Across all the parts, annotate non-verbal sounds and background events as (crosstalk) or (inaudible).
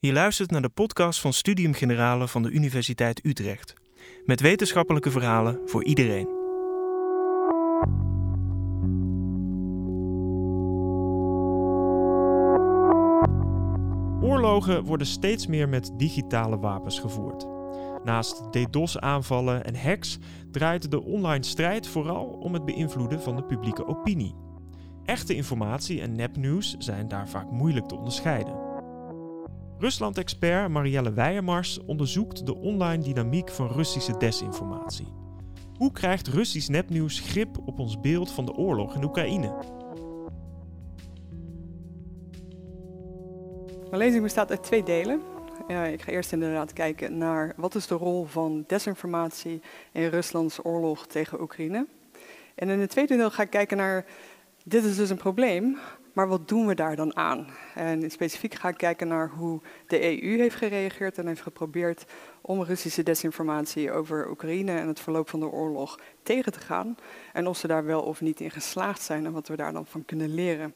Je luistert naar de podcast van Studium Generale van de Universiteit Utrecht. Met wetenschappelijke verhalen voor iedereen. Oorlogen worden steeds meer met digitale wapens gevoerd. Naast DDoS-aanvallen en hacks draait de online strijd vooral om het beïnvloeden van de publieke opinie. Echte informatie en nepnieuws zijn daar vaak moeilijk te onderscheiden. Rusland-expert Marielle Weijermars onderzoekt de online dynamiek van Russische desinformatie. Hoe krijgt Russisch nepnieuws grip op ons beeld van de oorlog in Oekraïne? Mijn lezing bestaat uit twee delen. ik ga eerst inderdaad kijken naar wat is de rol van desinformatie in Ruslands oorlog tegen Oekraïne. En in het tweede deel ga ik kijken naar, dit is dus een probleem, maar wat doen we daar dan aan? En specifiek ga ik kijken naar hoe de EU heeft gereageerd en heeft geprobeerd om Russische desinformatie over Oekraïne en het verloop van de oorlog tegen te gaan. En of ze daar wel of niet in geslaagd zijn en wat we daar dan van kunnen leren.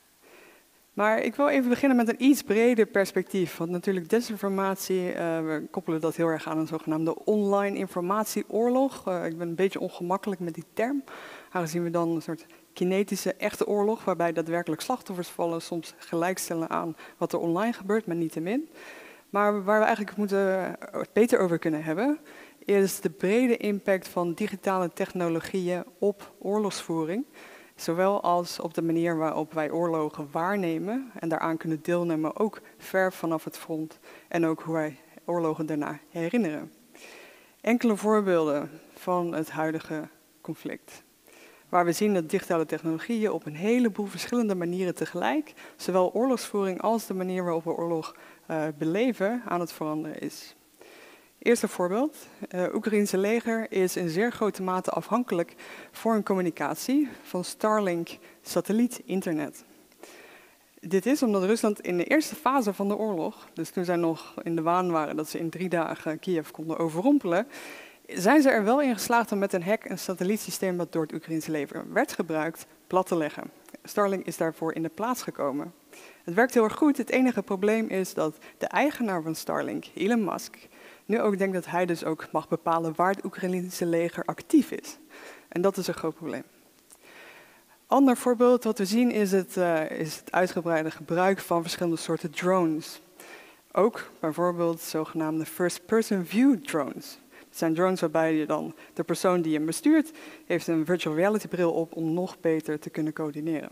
Maar ik wil even beginnen met een iets breder perspectief. Want natuurlijk desinformatie, uh, we koppelen dat heel erg aan een zogenaamde online informatieoorlog. Uh, ik ben een beetje ongemakkelijk met die term, aangezien we dan een soort kinetische echte oorlog, waarbij daadwerkelijk slachtoffers vallen, soms gelijkstellen aan wat er online gebeurt, maar niet te min. Maar waar we eigenlijk moeten het beter over kunnen hebben, is de brede impact van digitale technologieën op oorlogsvoering. Zowel als op de manier waarop wij oorlogen waarnemen en daaraan kunnen deelnemen, ook ver vanaf het front. En ook hoe wij oorlogen daarna herinneren. Enkele voorbeelden van het huidige conflict waar we zien dat digitale technologieën op een heleboel verschillende manieren tegelijk, zowel oorlogsvoering als de manier waarop we oorlog uh, beleven, aan het veranderen is. Eerste voorbeeld. Het uh, Oekraïnse leger is in zeer grote mate afhankelijk voor een communicatie van Starlink satelliet-internet. Dit is omdat Rusland in de eerste fase van de oorlog, dus toen zij nog in de waan waren dat ze in drie dagen Kiev konden overrompelen, zijn ze er wel in geslaagd om met een hack een satellietsysteem dat door het Oekraïnse leger werd gebruikt, plat te leggen. Starlink is daarvoor in de plaats gekomen. Het werkt heel erg goed. Het enige probleem is dat de eigenaar van Starlink, Elon Musk, nu ook denkt dat hij dus ook mag bepalen waar het Oekraïnse leger actief is. En dat is een groot probleem. Ander voorbeeld wat we zien is het, uh, is het uitgebreide gebruik van verschillende soorten drones. Ook bijvoorbeeld zogenaamde first-person view drones. Het zijn drones waarbij je dan de persoon die hem bestuurt, heeft een virtual reality bril op om nog beter te kunnen coördineren.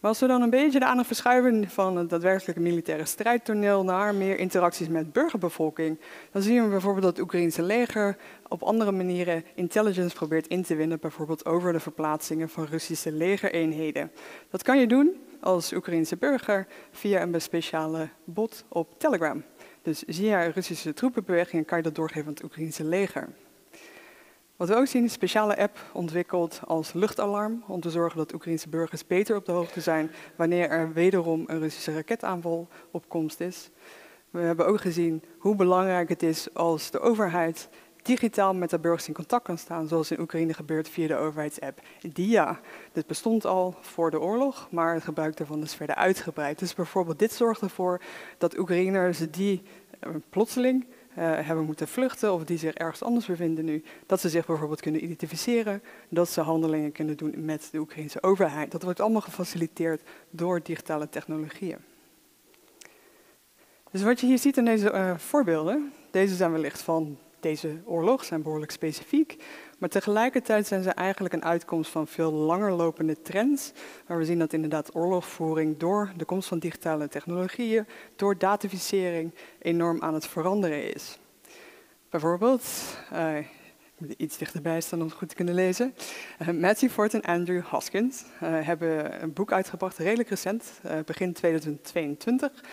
Maar als we dan een beetje de aandacht verschuiven van het daadwerkelijke militaire strijdtoneel naar meer interacties met burgerbevolking, dan zien we bijvoorbeeld dat het Oekraïnse leger op andere manieren intelligence probeert in te winnen, bijvoorbeeld over de verplaatsingen van Russische legereenheden. Dat kan je doen als Oekraïnse burger via een speciale bot op Telegram. Dus via Russische troepenbewegingen kan je dat doorgeven aan het Oekraïnse leger. Wat we ook zien is een speciale app ontwikkeld als luchtalarm om te zorgen dat Oekraïnse burgers beter op de hoogte zijn wanneer er wederom een Russische raketaanval op komst is. We hebben ook gezien hoe belangrijk het is als de overheid digitaal met de burgers in contact kan staan, zoals in Oekraïne gebeurt via de overheidsapp DIA. Dit bestond al voor de oorlog, maar het gebruik daarvan is verder uitgebreid. Dus bijvoorbeeld dit zorgt ervoor dat Oekraïners die plotseling uh, hebben moeten vluchten of die zich ergens anders bevinden nu, dat ze zich bijvoorbeeld kunnen identificeren, dat ze handelingen kunnen doen met de Oekraïnse overheid. Dat wordt allemaal gefaciliteerd door digitale technologieën. Dus wat je hier ziet in deze uh, voorbeelden, deze zijn wellicht van deze oorlog zijn behoorlijk specifiek, maar tegelijkertijd zijn ze eigenlijk een uitkomst van veel langer lopende trends, waar we zien dat inderdaad oorlogvoering door de komst van digitale technologieën, door dataficering, enorm aan het veranderen is. Bijvoorbeeld, uh, ik moet iets dichterbij staan om het goed te kunnen lezen. Uh, Matthew Ford en Andrew Hoskins uh, hebben een boek uitgebracht, redelijk recent, begin 2022.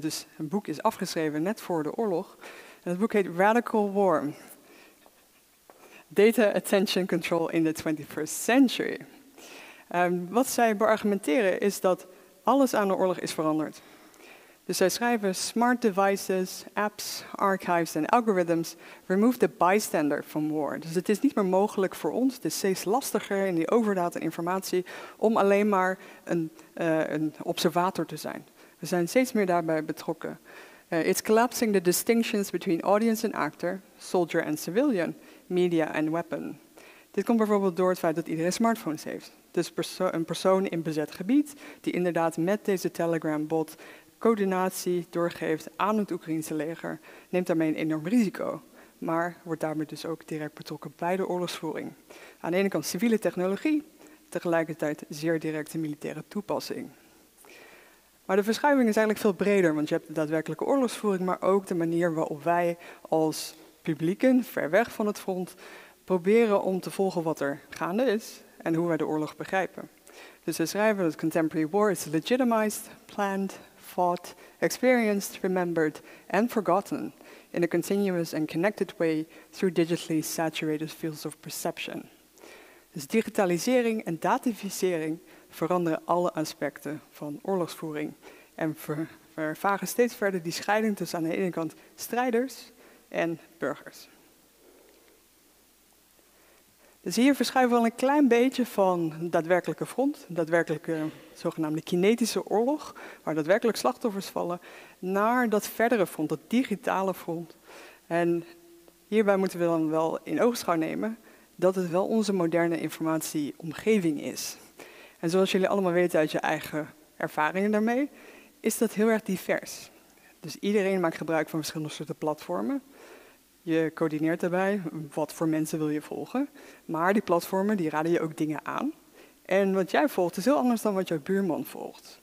dus een boek is afgeschreven net voor de oorlog. Het boek heet Radical War. Data Attention Control in the 21st Century. Um, wat zij beargumenteren is dat alles aan de oorlog is veranderd. Dus zij schrijven smart devices, apps, archives en algorithms remove the bystander from war. Dus het is niet meer mogelijk voor ons, het is steeds lastiger in die overdaad en informatie, om alleen maar een, uh, een observator te zijn. We zijn steeds meer daarbij betrokken. Uh, it's collapsing the distinctions between audience and actor, soldier and civilian, media and weapon. Dit komt bijvoorbeeld door het feit dat iedereen smartphones heeft. Dus een persoon in bezet gebied die inderdaad met deze Telegram-bot coördinatie doorgeeft aan het Oekraïnse leger, neemt daarmee een enorm risico. Maar wordt daarmee dus ook direct betrokken bij de oorlogsvoering. Aan de ene kant civiele technologie, tegelijkertijd zeer directe militaire toepassing. Maar de verschuiving is eigenlijk veel breder, want je hebt de daadwerkelijke oorlogsvoering, maar ook de manier waarop wij als publieken, ver weg van het front, proberen om te volgen wat er gaande is en hoe wij de oorlog begrijpen. Dus we schrijven dat contemporary war is legitimized, planned, fought, experienced, remembered and forgotten in a continuous and connected way through digitally saturated fields of perception. Dus digitalisering en datificering veranderen alle aspecten van oorlogsvoering en vervagen steeds verder die scheiding tussen aan de ene kant strijders en burgers. Dus hier verschuiven we al een klein beetje van daadwerkelijke front, daadwerkelijke zogenaamde kinetische oorlog, waar daadwerkelijk slachtoffers vallen, naar dat verdere front, dat digitale front. En hierbij moeten we dan wel in oogschouw nemen dat het wel onze moderne informatieomgeving is. En zoals jullie allemaal weten uit je eigen ervaringen daarmee, is dat heel erg divers. Dus iedereen maakt gebruik van verschillende soorten platformen. Je coördineert daarbij wat voor mensen wil je volgen. Maar die platformen die raden je ook dingen aan. En wat jij volgt is heel anders dan wat jouw buurman volgt.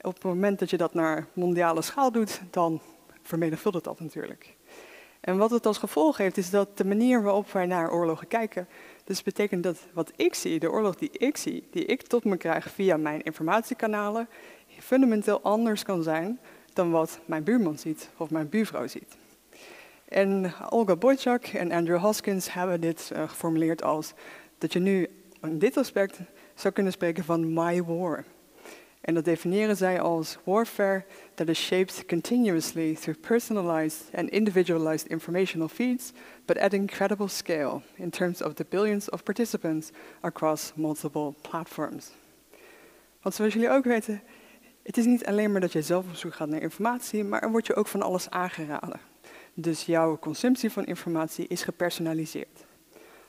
Op het moment dat je dat naar mondiale schaal doet, dan vermenigvuldigt dat natuurlijk. En wat het als gevolg heeft, is dat de manier waarop wij naar oorlogen kijken, dus betekent dat wat ik zie, de oorlog die ik zie, die ik tot me krijg via mijn informatiekanalen, fundamenteel anders kan zijn dan wat mijn buurman ziet of mijn buurvrouw ziet. En Olga Boychuk en Andrew Hoskins hebben dit uh, geformuleerd als dat je nu in dit aspect zou kunnen spreken van my war. En dat definiëren zij als warfare that is shaped continuously through personalized and individualized informational feeds, but at incredible scale in terms of the billions of participants across multiple platforms. Want zoals jullie ook weten, het is niet alleen maar dat je zelf op zoek gaat naar informatie, maar er wordt je ook van alles aangeraden. Dus jouw consumptie van informatie is gepersonaliseerd.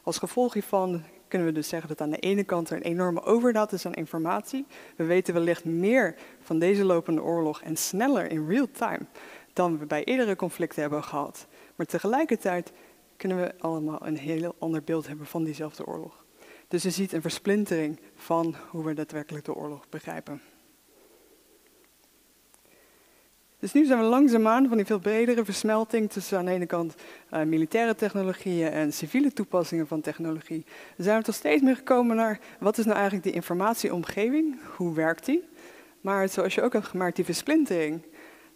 Als gevolg hiervan kunnen we dus zeggen dat aan de ene kant er een enorme overdaad is aan informatie. We weten wellicht meer van deze lopende oorlog en sneller in real time dan we bij eerdere conflicten hebben gehad. Maar tegelijkertijd kunnen we allemaal een heel ander beeld hebben van diezelfde oorlog. Dus je ziet een versplintering van hoe we daadwerkelijk de oorlog begrijpen. Dus nu zijn we langzaamaan van die veel bredere versmelting tussen aan de ene kant uh, militaire technologieën en civiele toepassingen van technologie. Zijn we toch steeds meer gekomen naar wat is nou eigenlijk die informatieomgeving, hoe werkt die? Maar zoals je ook hebt gemaakt, die versplintering,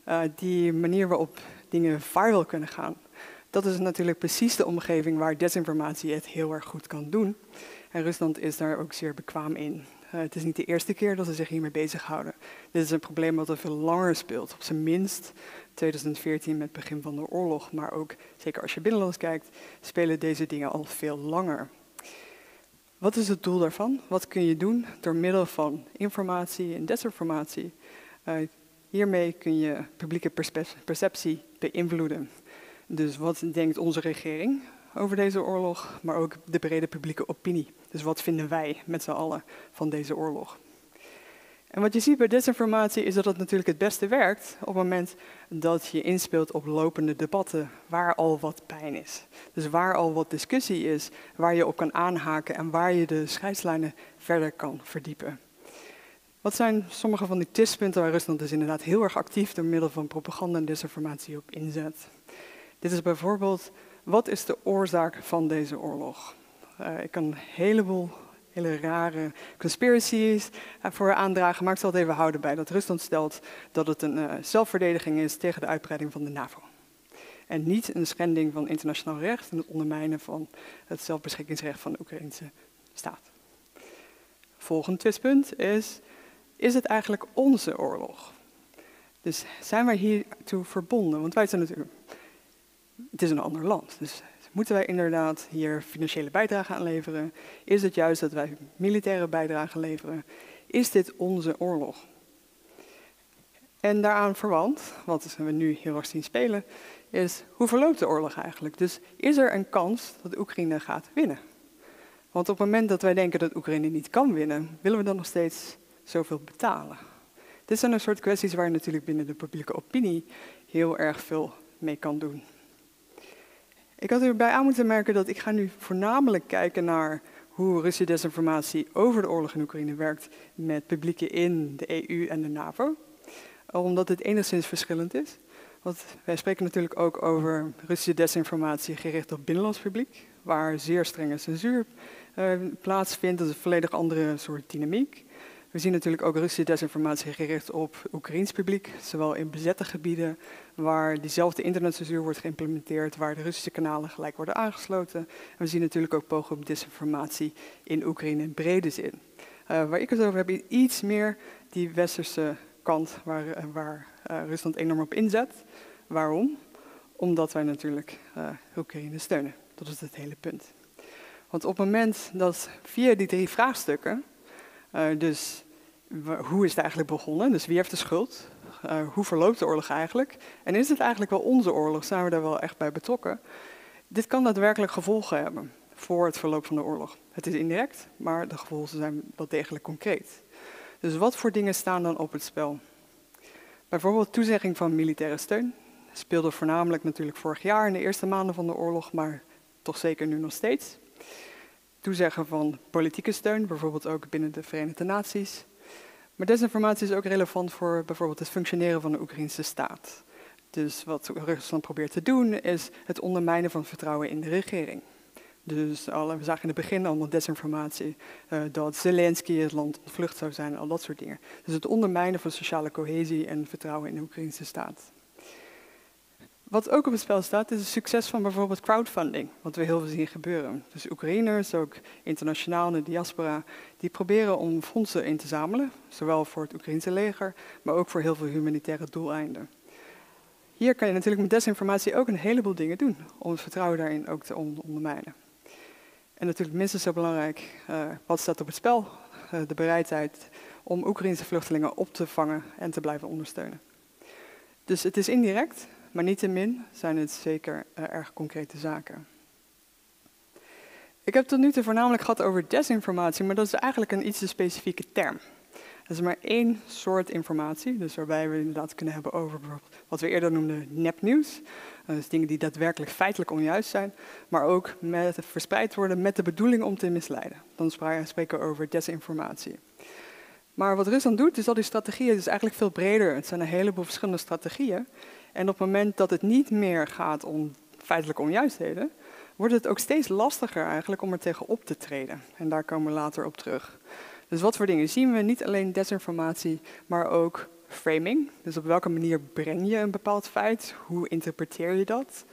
uh, die manier waarop dingen viral kunnen gaan, dat is natuurlijk precies de omgeving waar desinformatie het heel erg goed kan doen. En Rusland is daar ook zeer bekwaam in. Uh, het is niet de eerste keer dat ze zich hiermee bezighouden. Dit is een probleem dat al veel langer speelt. Op zijn minst 2014 met het begin van de oorlog. Maar ook, zeker als je binnenlands kijkt, spelen deze dingen al veel langer. Wat is het doel daarvan? Wat kun je doen door middel van informatie en desinformatie? Uh, hiermee kun je publieke perceptie beïnvloeden. Dus wat denkt onze regering over deze oorlog, maar ook de brede publieke opinie. Dus wat vinden wij met z'n allen van deze oorlog? En wat je ziet bij desinformatie is dat het natuurlijk het beste werkt op het moment dat je inspeelt op lopende debatten waar al wat pijn is. Dus waar al wat discussie is, waar je op kan aanhaken en waar je de scheidslijnen verder kan verdiepen. Wat zijn sommige van die tispunten waar Rusland dus inderdaad heel erg actief door middel van propaganda en desinformatie op inzet? Dit is bijvoorbeeld, wat is de oorzaak van deze oorlog? Uh, ik kan een heleboel hele rare conspiracies uh, voor aandragen, maar ik zal het even houden bij dat Rusland stelt dat het een uh, zelfverdediging is tegen de uitbreiding van de NAVO. En niet een schending van internationaal recht en het ondermijnen van het zelfbeschikkingsrecht van de Oekraïnse staat. Volgend twistpunt is, is het eigenlijk onze oorlog? Dus zijn wij hiertoe verbonden? Want wij zijn natuurlijk het is een ander land. Dus moeten wij inderdaad hier financiële bijdrage aan leveren? Is het juist dat wij militaire bijdrage leveren? Is dit onze oorlog? En daaraan verwant, wat we nu heel erg zien spelen, is hoe verloopt de oorlog eigenlijk? Dus is er een kans dat Oekraïne gaat winnen? Want op het moment dat wij denken dat Oekraïne niet kan winnen, willen we dan nog steeds zoveel betalen? Dit zijn een soort kwesties waar je natuurlijk binnen de publieke opinie heel erg veel mee kan doen. Ik had erbij aan moeten merken dat ik ga nu voornamelijk kijken naar hoe Russische desinformatie over de oorlog in Oekraïne werkt met publieken in de EU en de NAVO. Omdat het enigszins verschillend is. Want wij spreken natuurlijk ook over Russische desinformatie gericht op binnenlands publiek, waar zeer strenge censuur uh, plaatsvindt. Dat is een volledig andere soort dynamiek. We zien natuurlijk ook Russische desinformatie gericht op Oekraïns publiek, zowel in bezette gebieden waar diezelfde internetcensuur wordt geïmplementeerd, waar de Russische kanalen gelijk worden aangesloten. En we zien natuurlijk ook pogingen op desinformatie in Oekraïne in brede zin. Uh, waar ik het over heb, is iets meer die westerse kant waar, uh, waar uh, Rusland enorm op inzet. Waarom? Omdat wij natuurlijk Oekraïne steunen. Dat is het hele punt. Want op het moment dat via die drie vraagstukken dus hoe is het eigenlijk begonnen? Dus wie heeft de schuld? Uh, hoe verloopt de oorlog eigenlijk? En is het eigenlijk wel onze oorlog? Zijn we daar wel echt bij betrokken? Dit kan daadwerkelijk gevolgen hebben voor het verloop van de oorlog. Het is indirect, maar de gevolgen zijn wel degelijk concreet. Dus wat voor dingen staan dan op het spel? Bijvoorbeeld toezegging van militaire steun. Speelde voornamelijk natuurlijk vorig jaar in de eerste maanden van de oorlog, maar toch zeker nu nog steeds toezeggen van politieke steun, bijvoorbeeld ook binnen de Verenigde Naties. Maar desinformatie is ook relevant voor bijvoorbeeld het functioneren van de Oekraïnse staat. Dus wat Rusland probeert te doen, is het ondermijnen van vertrouwen in de regering. Dus al, we zagen in het begin allemaal desinformatie, uh, dat Zelensky het land ontvlucht zou zijn, al dat soort dingen. Dus het ondermijnen van sociale cohesie en vertrouwen in de Oekraïnse staat. Wat ook op het spel staat, is het succes van bijvoorbeeld crowdfunding, wat we heel veel zien gebeuren. Dus Oekraïners, ook internationaal in de diaspora, die proberen om fondsen in te zamelen, zowel voor het Oekraïnse leger, maar ook voor heel veel humanitaire doeleinden. Hier kan je natuurlijk met desinformatie ook een heleboel dingen doen om het vertrouwen daarin ook te ondermijnen. En natuurlijk minstens zo belangrijk, uh, wat staat op het spel? Uh, de bereidheid om Oekraïnse vluchtelingen op te vangen en te blijven ondersteunen. Dus het is indirect, maar niettemin zijn het zeker uh, erg concrete zaken. Ik heb tot nu toe voornamelijk gehad over desinformatie, maar dat is eigenlijk een iets te specifieke term. Er is maar één soort informatie, dus waarbij we inderdaad kunnen hebben over wat we eerder noemden nepnieuws. Uh, dus dingen die daadwerkelijk feitelijk onjuist zijn, maar ook met, verspreid worden met de bedoeling om te misleiden. Dan spreken we over desinformatie. Maar wat Rusland doet, is al die strategieën is eigenlijk veel breder. Het zijn een heleboel verschillende strategieën. En op het moment dat het niet meer gaat om feitelijke onjuistheden, wordt het ook steeds lastiger eigenlijk om er tegen op te treden. En daar komen we later op terug. Dus wat voor dingen zien we? Niet alleen desinformatie, maar ook framing. Dus op welke manier breng je een bepaald feit? Hoe interpreteer je dat?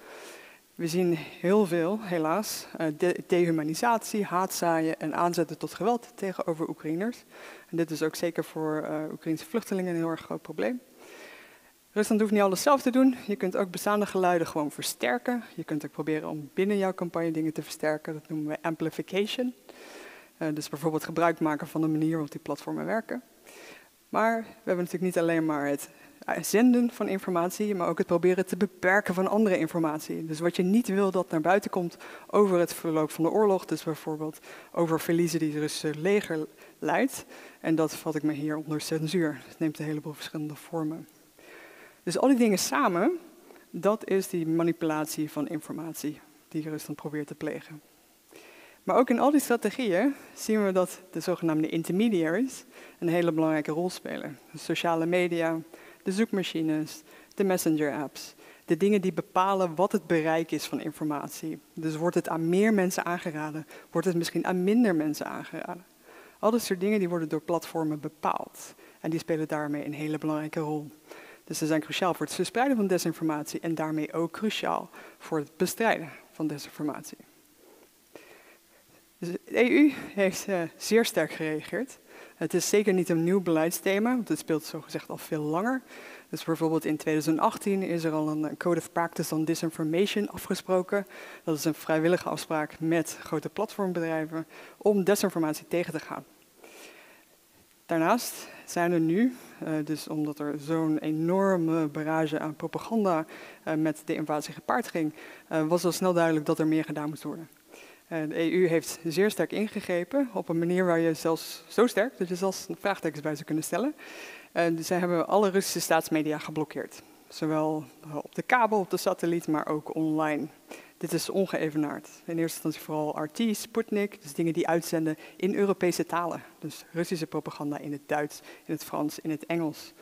We zien heel veel, helaas, eh, de dehumanisatie, haatzaaien en aanzetten tot geweld tegenover Oekraïners. En dit is ook zeker voor uh, Oekraïnse vluchtelingen een heel erg groot probleem. Rusland hoeft niet alles zelf te doen. Je kunt ook bestaande geluiden gewoon versterken. Je kunt ook proberen om binnen jouw campagne dingen te versterken. Dat noemen we amplification. Uh, dus bijvoorbeeld gebruik maken van de manier waarop die platformen werken. Maar we hebben natuurlijk niet alleen maar het zenden van informatie, maar ook het proberen te beperken van andere informatie. Dus wat je niet wil dat naar buiten komt over het verloop van de oorlog, dus bijvoorbeeld over verliezen die het Russische leger leidt. En dat vat ik me hier onder censuur. Het neemt een heleboel verschillende vormen. Dus al die dingen samen, dat is die manipulatie van informatie die Rusland probeert te plegen. Maar ook in al die strategieën zien we dat de zogenaamde intermediaries een hele belangrijke rol spelen. De sociale media, de zoekmachines, de messenger-apps. De dingen die bepalen wat het bereik is van informatie. Dus wordt het aan meer mensen aangeraden? Wordt het misschien aan minder mensen aangeraden? Al dat soort dingen die worden door platformen bepaald. En die spelen daarmee een hele belangrijke rol. Dus ze zijn cruciaal voor het verspreiden van desinformatie en daarmee ook cruciaal voor het bestrijden van desinformatie. Dus de EU heeft uh, zeer sterk gereageerd. Het is zeker niet een nieuw beleidsthema, want het speelt zogezegd al veel langer. Dus bijvoorbeeld in 2018 is er al een Code of Practice on Disinformation afgesproken. Dat is een vrijwillige afspraak met grote platformbedrijven om desinformatie tegen te gaan. Daarnaast zijn er nu, uh, dus omdat er zo'n enorme barrage aan propaganda uh, met de invasie gepaard ging, uh, was al snel duidelijk dat er meer gedaan moest worden. de EU heeft zeer sterk ingegrepen, op een manier waar je zelfs zo sterk dat je zelfs vraagtekens bij zou kunnen stellen. dus zij hebben alle Russische staatsmedia geblokkeerd. Zowel op de kabel, op de satelliet, maar ook online. Dit is ongeëvenaard. In eerste instantie vooral RT, Sputnik, dus dingen die uitzenden in Europese talen. Dus Russische propaganda in het Duits, in het Frans, in het Engels.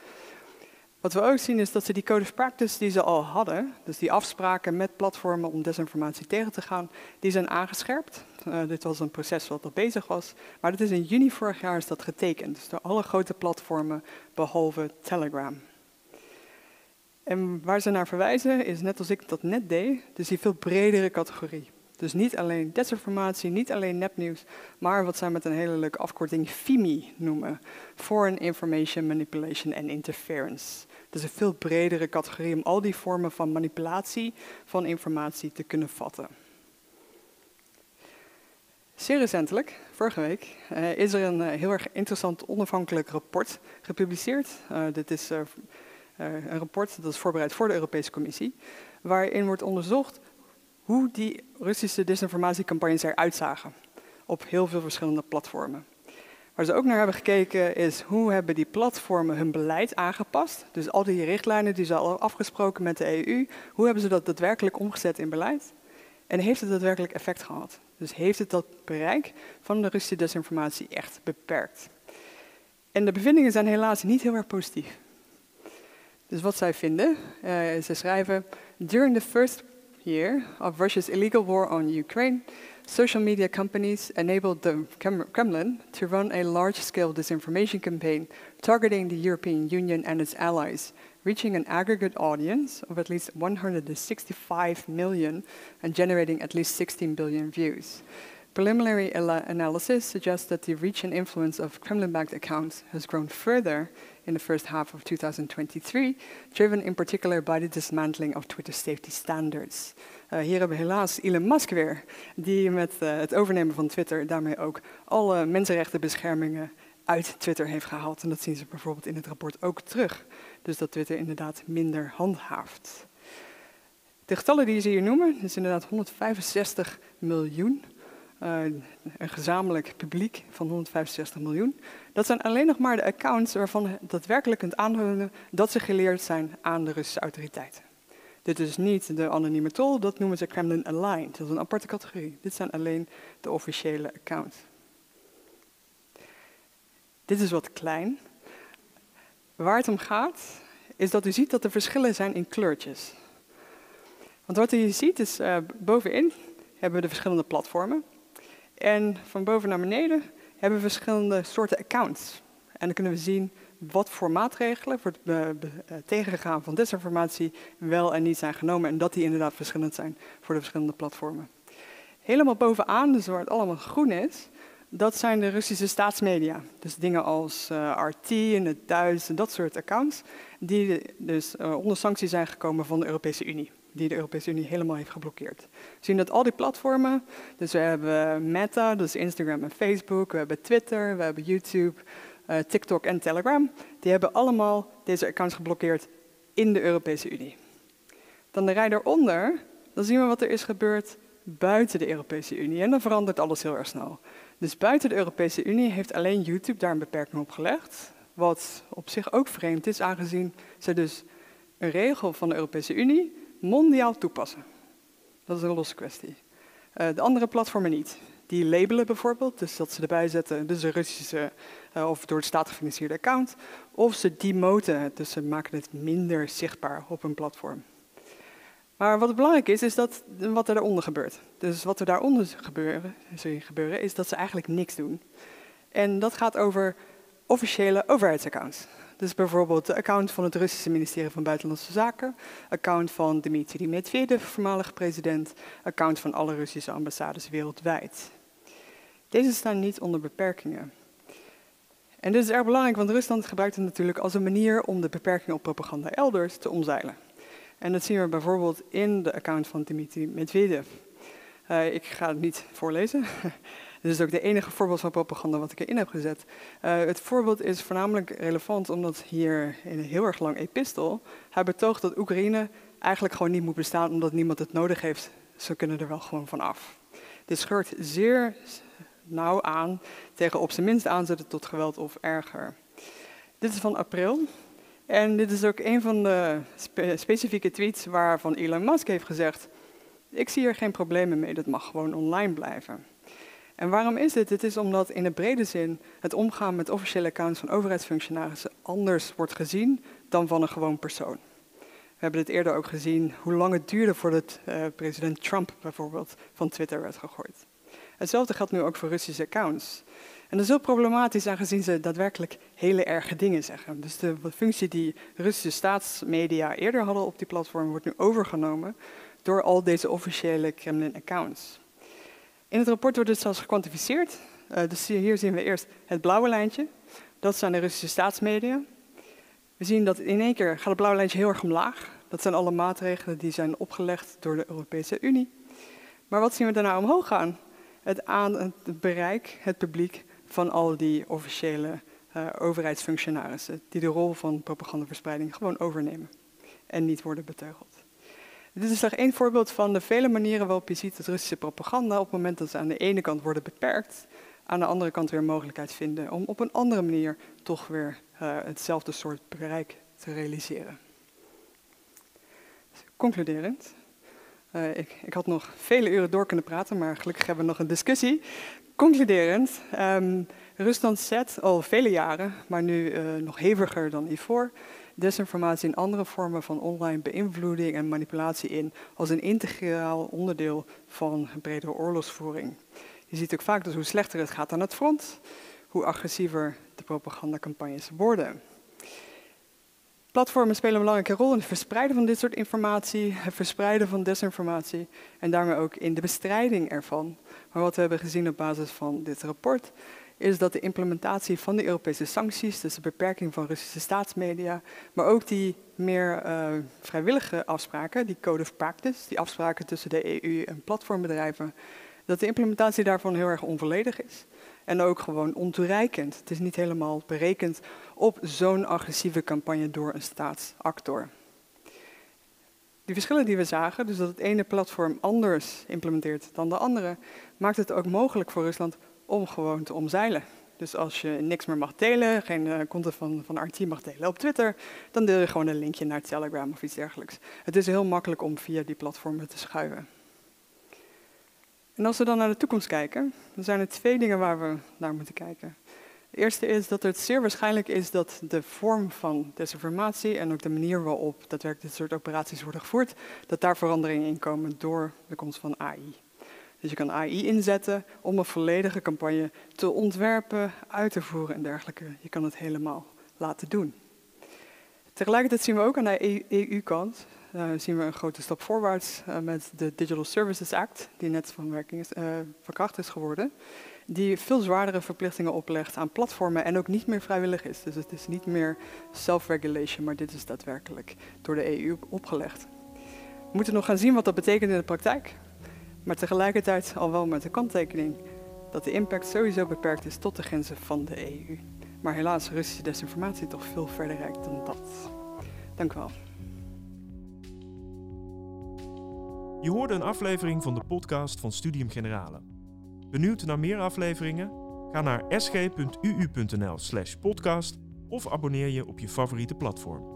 Wat we ook zien is dat ze die code of practice die ze al hadden, dus die afspraken met platformen om desinformatie tegen te gaan, die zijn aangescherpt. Uh, dit was een proces wat al bezig was, maar dat is in juni vorig jaar is dat getekend. Dus door alle grote platformen behalve Telegram. En waar ze naar verwijzen is, net als ik dat net deed, dus die veel bredere categorie. Dus niet alleen desinformatie, niet alleen nepnieuws, maar wat zij met een hele leuke afkorting FIMI noemen. Foreign Information Manipulation and Interference. Dus een veel bredere categorie om al die vormen van manipulatie van informatie te kunnen vatten. Zeer recentelijk, vorige week, uh, is er een uh, heel erg interessant onafhankelijk rapport gepubliceerd. Uh, dit is eh, een rapport dat is voorbereid voor de Europese Commissie, waarin wordt onderzocht hoe die Russische disinformatiecampagnes eruit zagen op heel veel verschillende platformen. Waar ze ook naar hebben gekeken is hoe hebben die platformen hun beleid aangepast. Dus al die richtlijnen die ze al afgesproken met de EU, hoe hebben ze dat daadwerkelijk omgezet in beleid? En heeft het daadwerkelijk effect gehad? Dus heeft het dat bereik van de Russische desinformatie echt beperkt? En de bevindingen zijn helaas niet heel erg positief. Dus wat zij vinden, uh, ze schrijven, during the first year of Russia's illegal war on Ukraine, social media companies enabled the Kremlin to run a large-scale disinformation campaign targeting the European Union and its allies, reaching an aggregate audience of at least 165 million and generating at least 16 billion views. Preliminary analysis suggests that the reach and influence of Kremlin-backed accounts has grown further in the first half of 2023, driven in particular by the dismantling of Twitter safety standards. Uh, hier hebben we helaas Elon Musk weer, die met uh, het overnemen van Twitter daarmee ook alle mensenrechtenbeschermingen uit Twitter heeft gehaald. En dat zien ze bijvoorbeeld in het rapport ook terug. Dus dat Twitter inderdaad minder handhaaft. De getallen die ze hier noemen, is inderdaad 165 miljoen uh, een gezamenlijk publiek van 165 miljoen. Dat zijn alleen nog maar de accounts waarvan daadwerkelijk kunt aantonen dat ze geleerd zijn aan de Russische autoriteiten. Dit is niet de anonieme tol, dat noemen ze Kremlin Aligned. Dat is een aparte categorie. Dit zijn alleen de officiële accounts. Dit is wat klein. Waar het om gaat, is dat u ziet dat er verschillen zijn in kleurtjes. Want wat u ziet is, uh, bovenin hebben we de verschillende platformen. En van boven naar beneden hebben we verschillende soorten accounts. En dan kunnen we zien wat voor maatregelen voor het eh, tegengaan van desinformatie wel en niet zijn genomen. En dat die inderdaad verschillend zijn voor de verschillende platformen. Helemaal bovenaan, dus waar het allemaal groen is, dat zijn de Russische staatsmedia. Dus dingen als uh, RT en het Duits en dat soort accounts, die dus uh, onder sanctie zijn gekomen van de Europese Unie die de Europese Unie helemaal heeft geblokkeerd. We zien dat al die platformen, dus we hebben Meta, dus Instagram en Facebook, we hebben Twitter, we hebben YouTube, uh, TikTok en Telegram, die hebben allemaal deze accounts geblokkeerd in de Europese Unie. Dan de rij daaronder, dan zien we wat er is gebeurd buiten de Europese Unie en dan verandert alles heel erg snel. Dus buiten de Europese Unie heeft alleen YouTube daar een beperking op gelegd, wat op zich ook vreemd is, aangezien ze dus een regel van de Europese Unie mondiaal toepassen. Dat is een losse kwestie. Uh, de andere platformen niet. Die labelen bijvoorbeeld, dus dat ze erbij zetten, dus een Russische uh, of door de staat gefinancierde account. Of ze demoten dus ze maken het minder zichtbaar op hun platform. Maar wat belangrijk is, is dat, wat er daaronder gebeurt. Dus wat er daaronder gebeuren, sorry, gebeuren, is dat ze eigenlijk niks doen. En dat gaat over officiële overheidsaccounts. Dus bijvoorbeeld de account van het Russische ministerie van Buitenlandse Zaken, account van Dmitri Medvedev, voormalig president, account van alle Russische ambassades wereldwijd. Deze staan niet onder beperkingen. En dit is erg belangrijk, want Rusland gebruikt het natuurlijk als een manier om de beperkingen op propaganda elders te omzeilen. En dat zien we bijvoorbeeld in de account van Dmitri Medvedev. Uh, ik ga het niet voorlezen. (laughs) Dit is ook de enige voorbeeld van propaganda wat ik erin heb gezet. Uh, het voorbeeld is voornamelijk relevant omdat hier in een heel erg lang epistel hij betoogt dat Oekraïne eigenlijk gewoon niet moet bestaan omdat niemand het nodig heeft. Ze kunnen er wel gewoon van af. Dit scheurt zeer nauw aan tegen op zijn minst aanzetten tot geweld of erger. Dit is van april. En dit is ook een van de specifieke tweets waarvan Elon Musk heeft gezegd: Ik zie er geen problemen mee, dat mag gewoon online blijven. En waarom is dit? Het is omdat in de brede zin het omgaan met officiële accounts van overheidsfunctionarissen anders wordt gezien dan van een gewoon persoon. We hebben dit eerder ook gezien hoe lang het duurde voordat uh, president Trump bijvoorbeeld van Twitter werd gegooid. Hetzelfde geldt nu ook voor Russische accounts. En dat is heel problematisch aangezien ze daadwerkelijk hele erge dingen zeggen. Dus de functie die Russische staatsmedia eerder hadden op die platform wordt nu overgenomen door al deze officiële Kremlin-accounts. In het rapport wordt het zelfs gekwantificeerd. Uh, dus hier zien we eerst het blauwe lijntje. Dat zijn de Russische staatsmedia. We zien dat in één keer gaat het blauwe lijntje heel erg omlaag. Dat zijn alle maatregelen die zijn opgelegd door de Europese Unie. Maar wat zien we daarna omhoog gaan? Het, aan, het bereik, het publiek van al die officiële uh, overheidsfunctionarissen die de rol van propagandaverspreiding gewoon overnemen en niet worden beteugeld. Dit is nog één voorbeeld van de vele manieren waarop je ziet dat Russische propaganda op het moment dat ze aan de ene kant worden beperkt, aan de andere kant weer mogelijkheid vinden om op een andere manier toch weer uh, hetzelfde soort bereik te realiseren. concluderend, uh, ik, ik, had nog vele uren door kunnen praten, maar gelukkig hebben we nog een discussie. Concluderend, um, Rusland zet al vele jaren, maar nu uh, nog heviger dan hiervoor, desinformatie en andere vormen van online beïnvloeding en manipulatie in als een integraal onderdeel van bredere oorlogsvoering. Je ziet ook vaak dat hoe slechter het gaat aan het front, hoe agressiever de propagandacampagnes worden. Platformen spelen een belangrijke rol in het verspreiden van dit soort informatie, het verspreiden van desinformatie en daarmee ook in de bestrijding ervan. Maar wat we hebben gezien op basis van dit rapport is dat de implementatie van de Europese sancties, dus de beperking van Russische staatsmedia, maar ook die meer uh, vrijwillige afspraken, die Code of Practice, die afspraken tussen de EU en platformbedrijven, dat de implementatie daarvan heel erg onvolledig is. En ook gewoon ontoereikend. Het is niet helemaal berekend op zo'n agressieve campagne door een staatsactor. Die verschillen die we zagen, dus dat het ene platform anders implementeert dan de andere, maakt het ook mogelijk voor Rusland om gewoon te omzeilen. Dus als je niks meer mag delen, geen uh, content van, van RT mag delen op Twitter, dan deel je gewoon een linkje naar Telegram of iets dergelijks. Het is heel makkelijk om via die platformen te schuiven. En als we dan naar de toekomst kijken, dan zijn er twee dingen waar we naar moeten kijken. De eerste is dat het zeer waarschijnlijk is dat de vorm van desinformatie en ook de manier waarop daadwerkelijk dit soort operaties worden gevoerd, dat daar veranderingen in komen door de komst van AI. Dus je kan AI inzetten om een volledige campagne te ontwerpen, uit te voeren en dergelijke. Je kan het helemaal laten doen. Tegelijkertijd zien we ook aan de EU-kant uh, zien we een grote stap voorwaarts uh, met de Digital Services Act, die net van, is, uh, van kracht is geworden, die veel zwaardere verplichtingen oplegt aan platformen en ook niet meer vrijwillig is. Dus het is niet meer self-regulation, maar dit is daadwerkelijk door de EU opgelegd. We moeten nog gaan zien wat dat betekent in de praktijk, maar tegelijkertijd al wel met de kanttekening dat de impact sowieso beperkt is tot de grenzen van de EU. Maar helaas, Russische desinformatie toch veel verder reikt dan dat. Dank u wel. Je hoorde een aflevering van de podcast van Studium Generale. Benieuwd naar meer afleveringen? Ga naar sg.uu.nl/podcast of abonneer je op je favoriete platform.